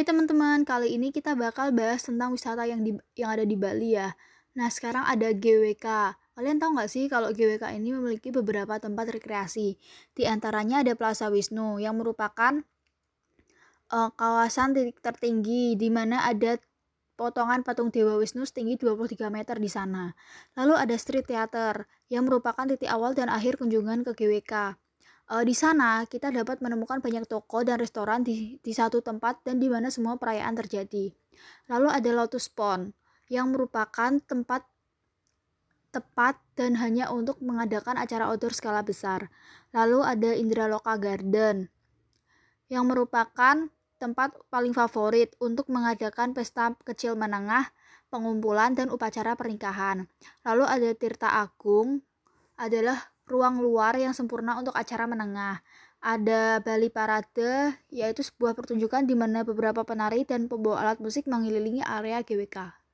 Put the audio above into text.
Hai teman-teman, kali ini kita bakal bahas tentang wisata yang di, yang ada di Bali ya. Nah, sekarang ada GWK. Kalian tahu nggak sih kalau GWK ini memiliki beberapa tempat rekreasi? Di antaranya ada Plaza Wisnu yang merupakan uh, kawasan titik tertinggi di mana ada potongan patung Dewa Wisnu setinggi 23 meter di sana. Lalu ada Street Theater yang merupakan titik awal dan akhir kunjungan ke GWK. Uh, di sana kita dapat menemukan banyak toko dan restoran di, di satu tempat dan di mana semua perayaan terjadi. Lalu ada Lotus Pond yang merupakan tempat tepat dan hanya untuk mengadakan acara outdoor skala besar. Lalu ada Indraloka Garden yang merupakan tempat paling favorit untuk mengadakan pesta kecil menengah, pengumpulan dan upacara pernikahan. Lalu ada Tirta Agung adalah ruang luar yang sempurna untuk acara menengah. Ada Bali Parade, yaitu sebuah pertunjukan di mana beberapa penari dan pembawa alat musik mengelilingi area GWK.